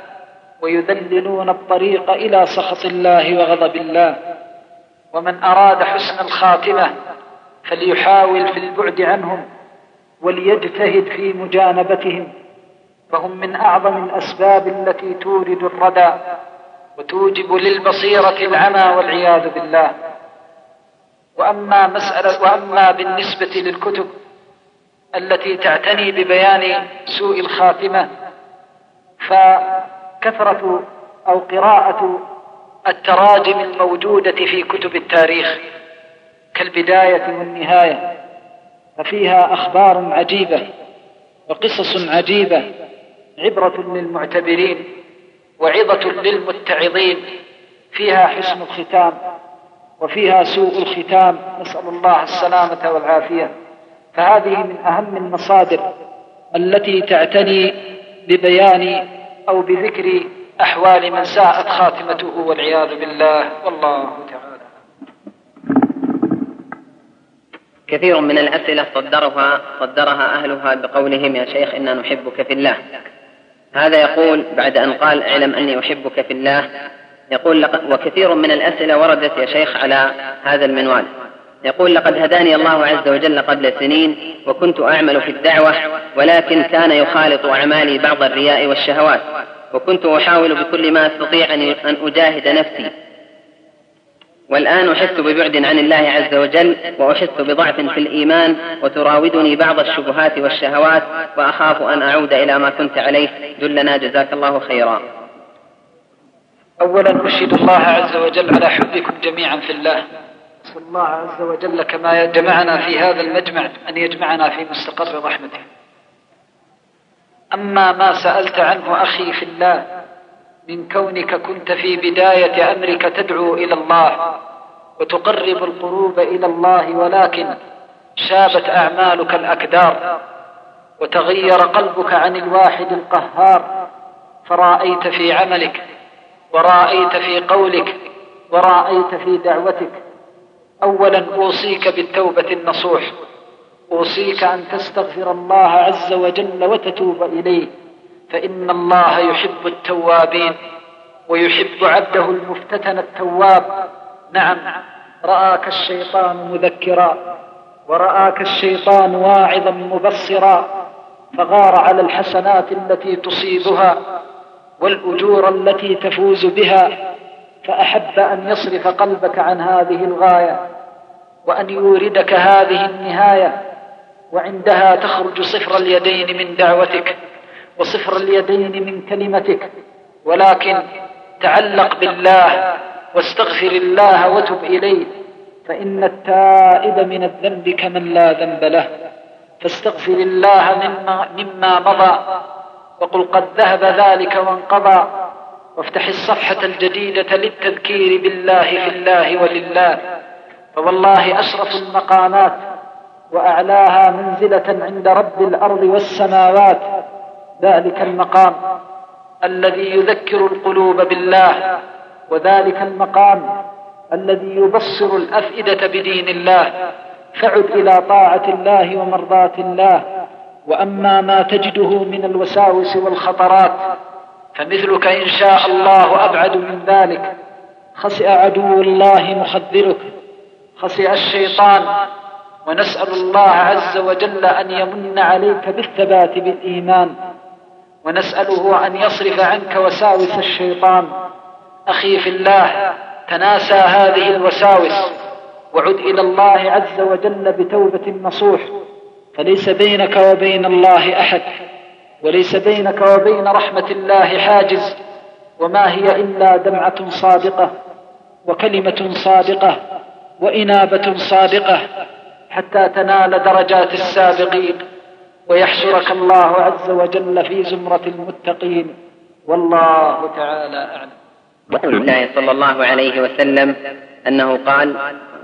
ويذللون الطريق إلى سخط الله وغضب الله. ومن أراد حسن الخاتمة فليحاول في البعد عنهم وليجتهد في مجانبتهم فهم من أعظم الأسباب التي تورد الردى وتوجب للبصيرة العمى والعياذ بالله. وأما مسألة وأما بالنسبة للكتب التي تعتني ببيان سوء الخاتمة فكثرة أو قراءة التراجم الموجودة في كتب التاريخ كالبداية والنهاية ففيها أخبار عجيبة وقصص عجيبة عبرة للمعتبرين وعظة للمتعظين. فيها حسن الختام وفيها سوء الختام نسأل الله السلامة والعافية. فهذه من أهم المصادر التي تعتني ببيان أو بذكر أحوال من ساءت خاتمته والعياذ بالله. والله تعالى كثير من الأسئلة صدرها صدرها أهلها بقولهم يا شيخ إنا نحبك في الله. هذا يقول بعد أن قال اعلم أني أحبك في الله. يقول وكثير من الأسئلة وردت يا شيخ على هذا المنوال. يقول لقد هداني الله عز وجل قبل سنين وكنت أعمل في الدعوة ولكن كان يخالط أعمالي بعض الرياء والشهوات وكنت أحاول بكل ما أستطيع أن أجاهد نفسي. والآن أحس ببعد عن الله عز وجل وأحس بضعف في الإيمان وتراودني بعض الشبهات والشهوات وأخاف أن أعود إلى ما كنت عليه. دلنا جزاك الله خيرا. أولا أشهد الله عز وجل على حبكم جميعا في الله. أسأل الله عز وجل كما جمعنا في هذا المجمع أن يجمعنا في مستقر رحمته. أما ما سألت عنه أخي في الله من كونك كنت في بداية أمرك تدعو إلى الله وتقرب القلوب إلى الله ولكن شابت أعمالك الأكدار وتغير قلبك عن الواحد القهار. فرأيت في عملك ورأيت في قولك ورأيت في دعوتك. أولا أوصيك بالتوبة النصوح أوصيك أن تستغفر الله عز وجل وتتوب إليه. فإن الله يحب التوابين ويحب عبده المفتتن التواب. نعم رآك الشيطان مذكرا ورآك الشيطان واعظا مبصرا فغار على الحسنات التي تصيبها والأجور التي تفوز بها. فأحب أن يصرف قلبك عن هذه الغاية وأن يوردك هذه النهاية وعندها تخرج صفر اليدين من دعوتك. وصفر اليدين من كلمتك ولكن تعلق بالله واستغفر الله وتب إليه فإن التائب من الذنب كمن لا ذنب له. فاستغفر الله مما, مما مضى وقل قد ذهب ذلك وانقضى وافتح الصفحة الجديدة للتذكير بالله في الله ولله. فوالله أشرف المقامات وأعلاها منزلة عند رب الأرض والسماوات. ذلك المقام الذي يذكر القلوب بالله وذلك المقام الذي يبصر الأفئدة بدين الله. فعد إلى طاعة الله ومرضاة الله. وأما ما تجده من الوساوس والخطرات فمثلك إن شاء الله أبعد من ذلك. خسئ عدو الله مخذلك خسئ الشيطان. ونسأل الله عز وجل أن يمن عليك بالثبات بالإيمان. ونسأله أن يصرف عنك وساوس الشيطان. أخي في الله تناسى هذه الوساوس. وعد إلى الله عز وجل بتوبة نصوح فليس بينك وبين الله أحد وليس بينك وبين رحمة الله حاجز. وما هي إلا دمعة صادقة وكلمة صادقة وإنابة صادقة حتى تنال درجات السابقين. ويحشرك الله عز وجل في زمرة المتقين. والله تعالى أعلم. رسول الله صلى الله عليه وسلم أنه قال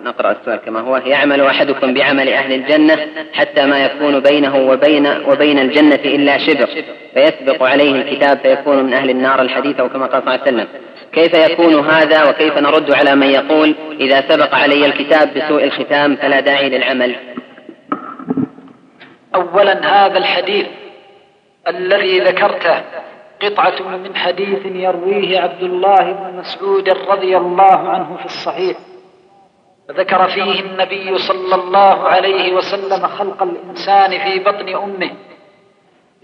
نقرأ السؤال كما هو يعمل أحدكم بعمل أهل الجنة حتى ما يكون بينه وبين وبين الجنة إلا شبر فيسبق عليه الكتاب فيكون من أهل النار الحديث أو كما قال صلى الله عليه وسلم. كيف يكون هذا وكيف نرد على من يقول إذا سبق علي الكتاب بسوء الختام فلا داعي للعمل؟ أولا هذا الحديث الذي ذكرته قطعة من حديث يرويه عبد الله بن مسعود رضي الله عنه في الصحيح. ذكر فيه النبي صلى الله عليه وسلم خلق الإنسان في بطن أمه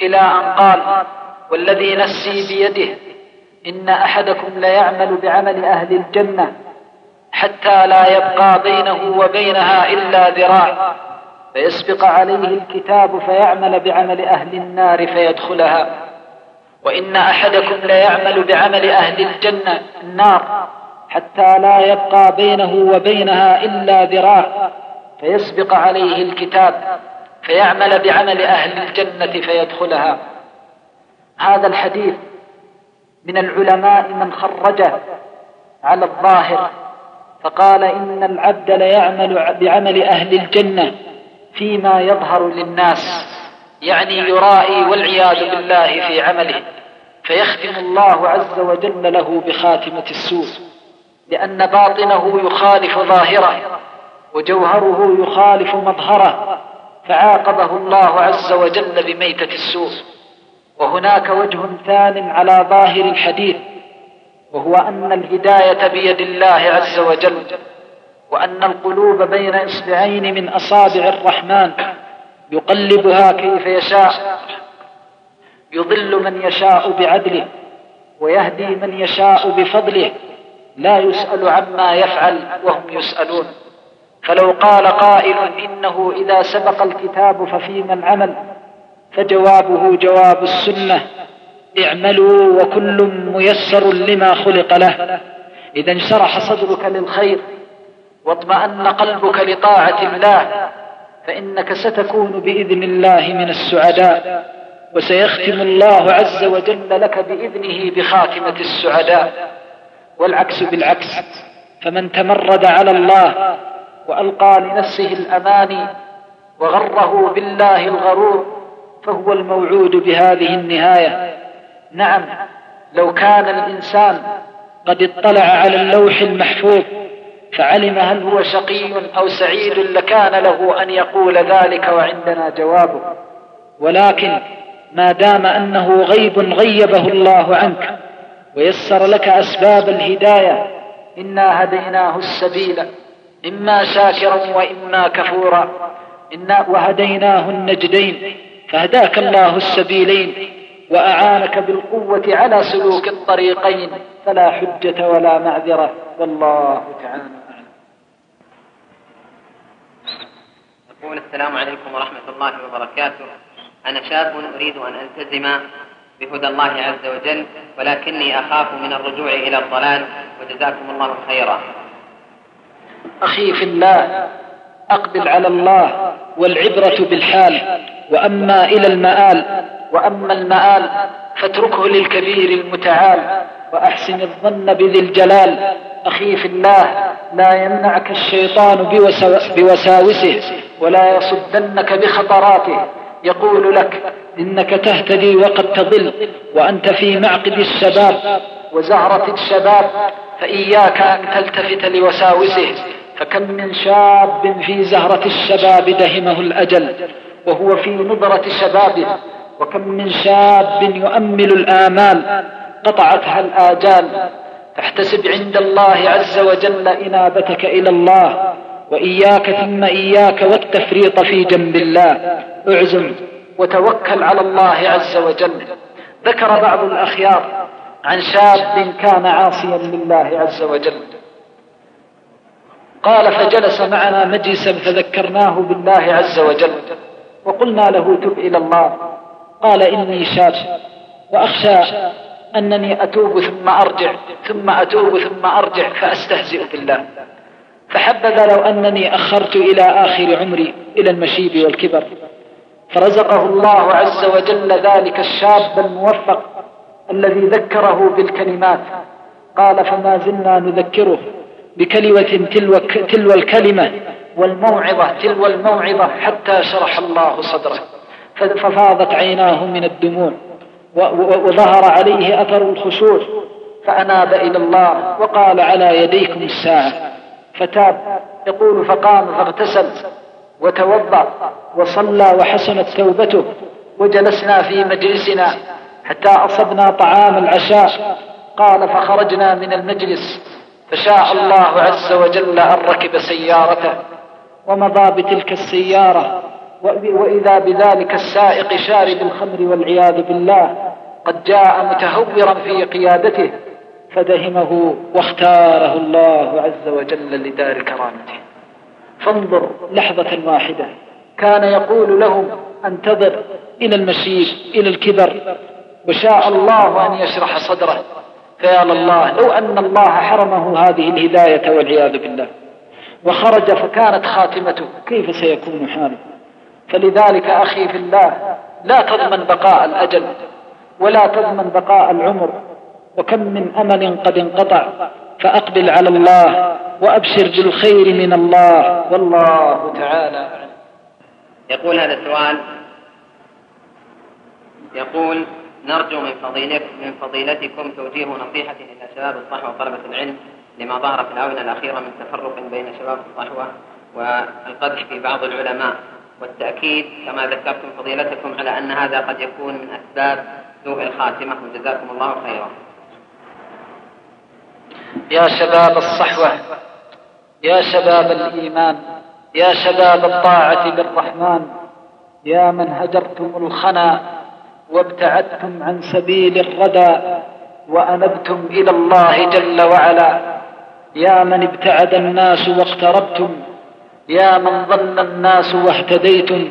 إلى أن قال والذي نفسي بيده إن أحدكم ليعمل بعمل أهل الجنة حتى لا يبقى بينه وبينها إلا ذراع. فيسبق عليه الكتاب فيعمل بعمل أهل النار فيدخلها. وإن أحدكم ليعمل بعمل أهل الجنة النار حتى لا يبقى بينه وبينها إلا ذراع فيسبق عليه الكتاب فيعمل بعمل أهل الجنة فيدخلها. هذا الحديث من العلماء من خرجه على الظاهر فقال إن العبد ليعمل بعمل أهل الجنة. فيما يظهر للناس يعني يرائي والعياذ بالله في عمله. فيختم الله عز وجل له بخاتمة السوء لأن باطنه يخالف ظاهره وجوهره يخالف مظهره. فعاقبه الله عز وجل بميتة السوء. وهناك وجه ثان على ظاهر الحديث وهو أن الهداية بيد الله عز وجل. وأن القلوب بين إصبعين من أصابع الرحمن يقلبها كيف يشاء. يضل من يشاء بعدله ويهدي من يشاء بفضله. لا يسأل عما يفعل وهم يسألون. فلو قال قائل إنه إذا سبق الكتاب ففيما العمل فجوابه جواب السنة اعملوا وكل ميسر لما خلق له. إذا انشرح صدرك للخير. واطمأن قلبك لطاعة الله فإنك ستكون بإذن الله من السعداء وسيختم الله عز وجل لك بإذنه بخاتمة السعداء. والعكس بالعكس فمن تمرد على الله وألقى لنفسه الأماني وغره بالله الغرور فهو الموعود بهذه النهاية. نعم لو كان الإنسان قد اطلع على اللوح المحفوظ فعلم هل هو شقي أو سعيد لكان له أن يقول ذلك وعندنا جوابه. ولكن ما دام أنه غيب غيبه الله عنك ويسر لك أسباب الهداية إنا هديناه السبيل إما شاكرا وإما كفورا. إنا وهديناه النجدين فهداك الله السبيلين وأعانك بالقوة على سلوك الطريقين. فلا حجة ولا معذرة والله تعالى. يقول السلام عليكم ورحمة الله وبركاته. أنا شاب أريد أن ألتزم بهدى الله عز وجل ولكني أخاف من الرجوع إلى الضلال وجزاكم الله خيرا. أخي في الله أقبل على الله والعبرة بالحال وأما إلى المآل وأما المآل فاتركه للكبير المتعال وأحسن الظن بذي الجلال. أخي في الله لا يمنعك الشيطان بوساوسه ولا يصدنك بخطراته. يقول لك إنك تهتدي وقد تضل وأنت في معقد الشباب وزهرة الشباب فإياك أن تلتفت لوساوسه. فكم من شاب في زهرة الشباب دهمه الأجل وهو في نضرة شبابه. وكم من شاب يؤمل الآمال قطعتها الآجال. فاحتسب عند الله عز وجل إنابتك إلى الله. وإياك ثم إياك والتفريط في جنب الله. اعزم وتوكل على الله عز وجل. ذكر بعض الأخيار عن شاب كان عاصيا لله عز وجل. قال فجلس معنا مجلسا فذكرناه بالله عز وجل. وقلنا له تب إلى الله. قال إني شاب. وأخشى أنني أتوب ثم أرجع. ثم أتوب ثم أرجع فأستهزئ بالله. فحبذ لو أنني أخرت إلى آخر عمري إلى المشيب والكبر. فرزقه الله عز وجل ذلك الشاب الموفق الذي ذكره بالكلمات. قال فما زلنا نذكره بكلمة تلو, تلو الكلمة والموعظة تلو الموعظة حتى شرح الله صدره. ففاضت عيناه من الدموع وظهر عليه أثر الخشوع. فأناب إلى الله وقال على يديكم الساعة. فتاب يقول فقام فاغتسل وتوضأ وصلى وحسنت توبته وجلسنا في مجلسنا حتى أصبنا طعام العشاء. قال فخرجنا من المجلس فشاء الله عز وجل أن ركب سيارته. ومضى بتلك السيارة وإذا بذلك السائق شارب الخمر والعياذ بالله قد جاء متهورا في قيادته. فدهمه واختاره الله عز وجل لدار كرامته. فانظر لحظة واحدة. كان يقول لهم انتظر إلى المشيب إلى الكبر. وشاء الله أن يشرح صدره. فيا الله لو أن الله حرمه هذه الهداية والعياذ بالله. وخرج فكانت خاتمته. كيف سيكون حاله؟ فلذلك أخي في الله لا تضمن بقاء الأجل ولا تضمن بقاء العمر. وكم من أمل قد انقطع فأقبل على الله وأبشر بالخير من الله. والله تعالى يقول هذا السؤال يقول نرجو من فضيلتكم من فضيلتكم توجيه نصيحة إلى شباب الصحوة وطلبة العلم لما ظهر في الآونة الأخيرة من تفرق بين شباب الصحوة والقدح في بعض العلماء. والتأكيد كما ذكرتم فضيلتكم على أن هذا قد يكون من أسباب سوء الخاتمة. وجزاكم الله خيرا. يا شباب الصحوة يا شباب الإيمان يا شباب الطاعة للرحمن يا من هجرتم الخنا وابتعدتم عن سبيل الردى وأنبتم إلى الله جل وعلا. يا من ابتعد الناس واقتربتم يا من ظل الناس واهتديتم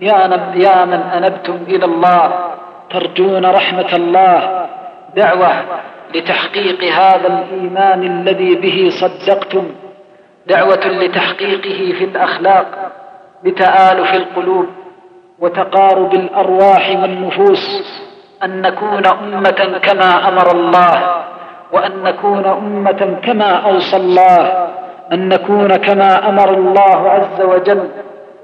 يا, يا من أنبتم إلى الله ترجون رحمة الله دعوة لتحقيق هذا الإيمان الذي به صدقتم. دعوة لتحقيقه في الأخلاق بتآلف القلوب وتقارب الأرواح والنفوس. أن نكون أمة كما أمر الله وأن نكون أمة كما أوصى الله. أن نكون كما أمر الله عز وجل.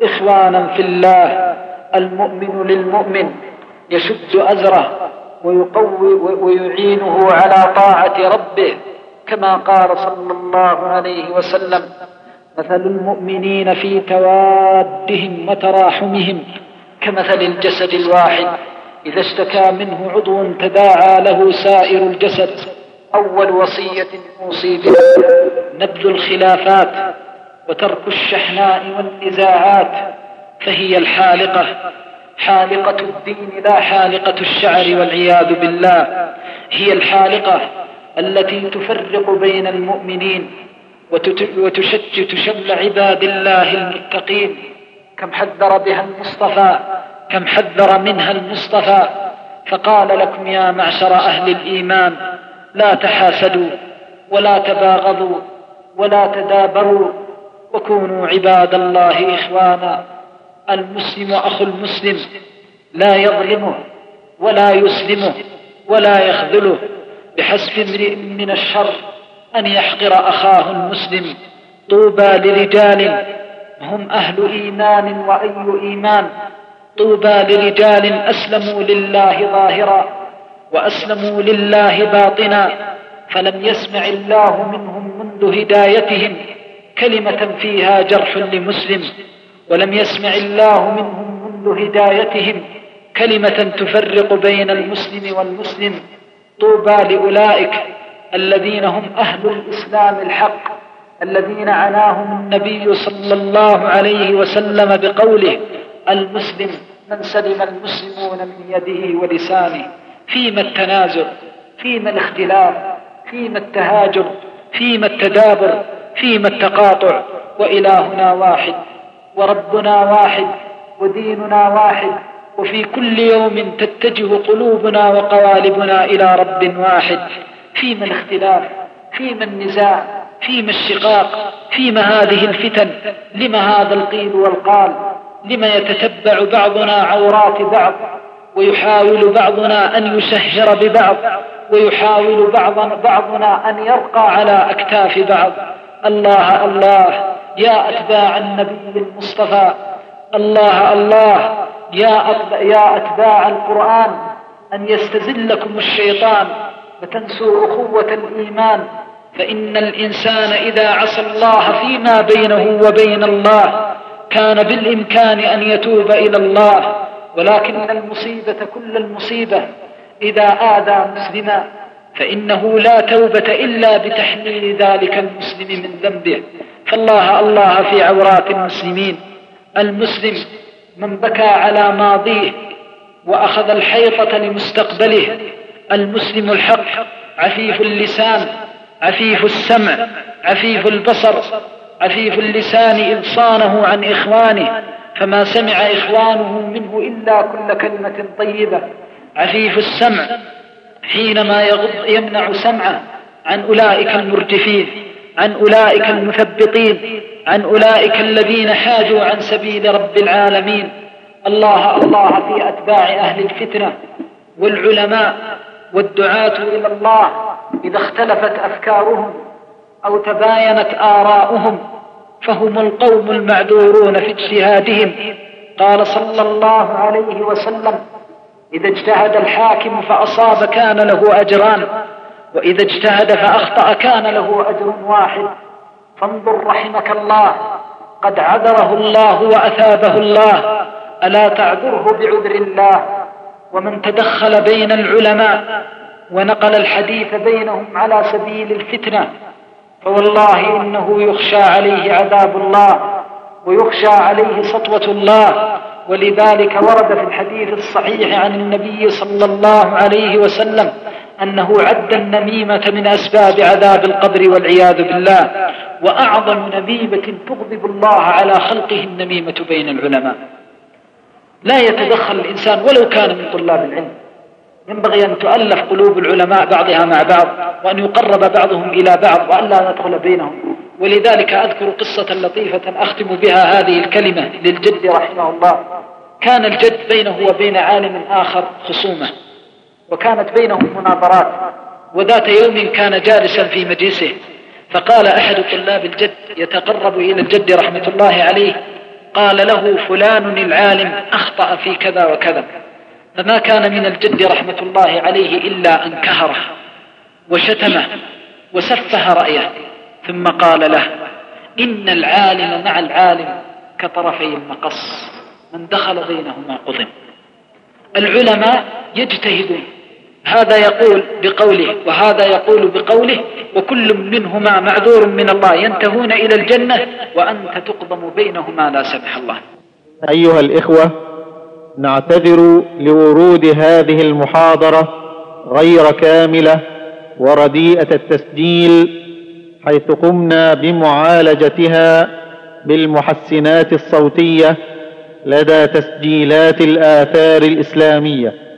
إخوانا في الله المؤمن للمؤمن يشد أزره. ويقوي ويعينه على طاعة ربه كما قال صلى الله عليه وسلم مثل المؤمنين في توادهم وتراحمهم كمثل الجسد الواحد إذا اشتكى منه عضو تداعى له سائر الجسد أول وصية أوصي بها نبذ الخلافات وترك الشحناء والنزاعات فهي الحالقة. حالقة الدين لا حالقة الشعر والعياذ بالله. هي الحالقة التي تفرق بين المؤمنين وتشتت شمل عباد الله المتقين. كم حذر بها المصطفى كم حذر منها المصطفى. فقال لكم يا معشر أهل الإيمان لا تحاسدوا ولا تباغضوا ولا تدابروا وكونوا عباد الله إخوانا. المسلم أخو المسلم لا يظلمه ولا يسلمه ولا يخذله بحسب امرئ من الشر أن يحقر أخاه المسلم. طوبى لرجال هم أهل إيمان وأي إيمان. طوبى لرجال أسلموا لله ظاهرا وأسلموا لله باطنا. فلم يسمع الله منهم منذ هدايتهم كلمة فيها جرح لمسلم. ولم يسمع الله منهم منذ هدايتهم كلمة تفرق بين المسلم والمسلم طوبى لأولئك الذين هم أهل الإسلام الحق الذين عناهم النبي صلى الله عليه وسلم بقوله المسلم من سلم المسلمون من يده ولسانه فيما التنازع فيما الاختلاف فيما التهاجر فيما التدابر فيما التقاطع وإلهنا واحد. وربنا واحد وديننا واحد وفي كل يوم تتجه قلوبنا وقوالبنا إلى رب واحد. فيما الاختلاف فيما النزاع فيما الشقاق فيما هذه الفتن لما هذا القيل والقال لما يتتبع بعضنا عورات بعض ويحاول بعضنا أن يسهر ببعض ويحاول بعض بعضنا أن يرقى على أكتاف بعض. الله الله يا أتباع النبي المصطفى الله الله يا يا أتباع القرآن أن يستزلكم الشيطان فتنسوا أخوة الإيمان فإن الإنسان إذا عصى الله فيما بينه وبين الله كان بالإمكان أن يتوب إلى الله ولكن المصيبة كل المصيبة إذا آذى مسلما فإنه لا توبة إلا بتحميل ذلك المسلم من ذنبه. فالله الله في عورات المسلمين. المسلم من بكى على ماضيه وأخذ الحيطة لمستقبله. المسلم الحق عفيف اللسان عفيف السمع عفيف البصر عفيف اللسان إذ صانه عن إخوانه. فما سمع إخوانه منه إلا كل كلمة طيبة. عفيف السمع حينما يغض يمنع سمعه عن أولئك المرجفين عن أولئك المثبطين عن أولئك الذين حاجوا عن سبيل رب العالمين. الله الله في أتباع أهل الفتنة والعلماء والدعاة إلى الله إذا اختلفت أفكارهم أو تباينت آراؤهم فهم القوم المعذورون في اجتهادهم. قال صلى الله عليه وسلم إذا اجتهد الحاكم فأصاب كان له أجران وإذا اجتهد فأخطأ كان له أجر واحد. فانظر رحمك الله قد عذره الله وأثابه الله. ألا تعذره بعذر الله؟ ومن تدخل بين العلماء ونقل الحديث بينهم على سبيل الفتنة فوالله إنه يخشى عليه عذاب الله ويخشى عليه سطوة الله. ولذلك ورد في الحديث الصحيح عن النبي صلى الله عليه وسلم أنه عد النميمة من أسباب عذاب القبر والعياذ بالله وأعظم نميمة تغضب الله على خلقه النميمة بين العلماء. لا يتدخل الإنسان ولو كان من طلاب العلم. ينبغي أن تؤلف قلوب العلماء بعضها مع بعض وأن يقرب بعضهم إلى بعض وأن لا ندخل بينهم. ولذلك أذكر قصة لطيفة أختم بها هذه الكلمة للجد رحمه الله. كان الجد بينه وبين عالم آخر خصومة وكانت بينهم مناظرات وذات يوم كان جالسا في مجلسه فقال أحد طلاب الجد يتقرب إلى الجد رحمة الله عليه قال له فلان العالم أخطأ في كذا وكذا فما كان من الجد رحمة الله عليه إلا أن كهره وشتمه وسفه رأيه ثم قال له إن العالم مع العالم كطرفي المقص. من دخل بينهما قضم العلماء يجتهدون. هذا يقول بقوله وهذا يقول بقوله وكل منهما معذور من الله. ينتهون إلى الجنة وأنت تقضم بينهما لا سمح الله. أيها الإخوة نعتذر لورود هذه المحاضرة غير كاملة ورديئة التسجيل حيث قمنا بمعالجتها بالمحسنات الصوتية لدى تسجيلات الآثار الإسلامية.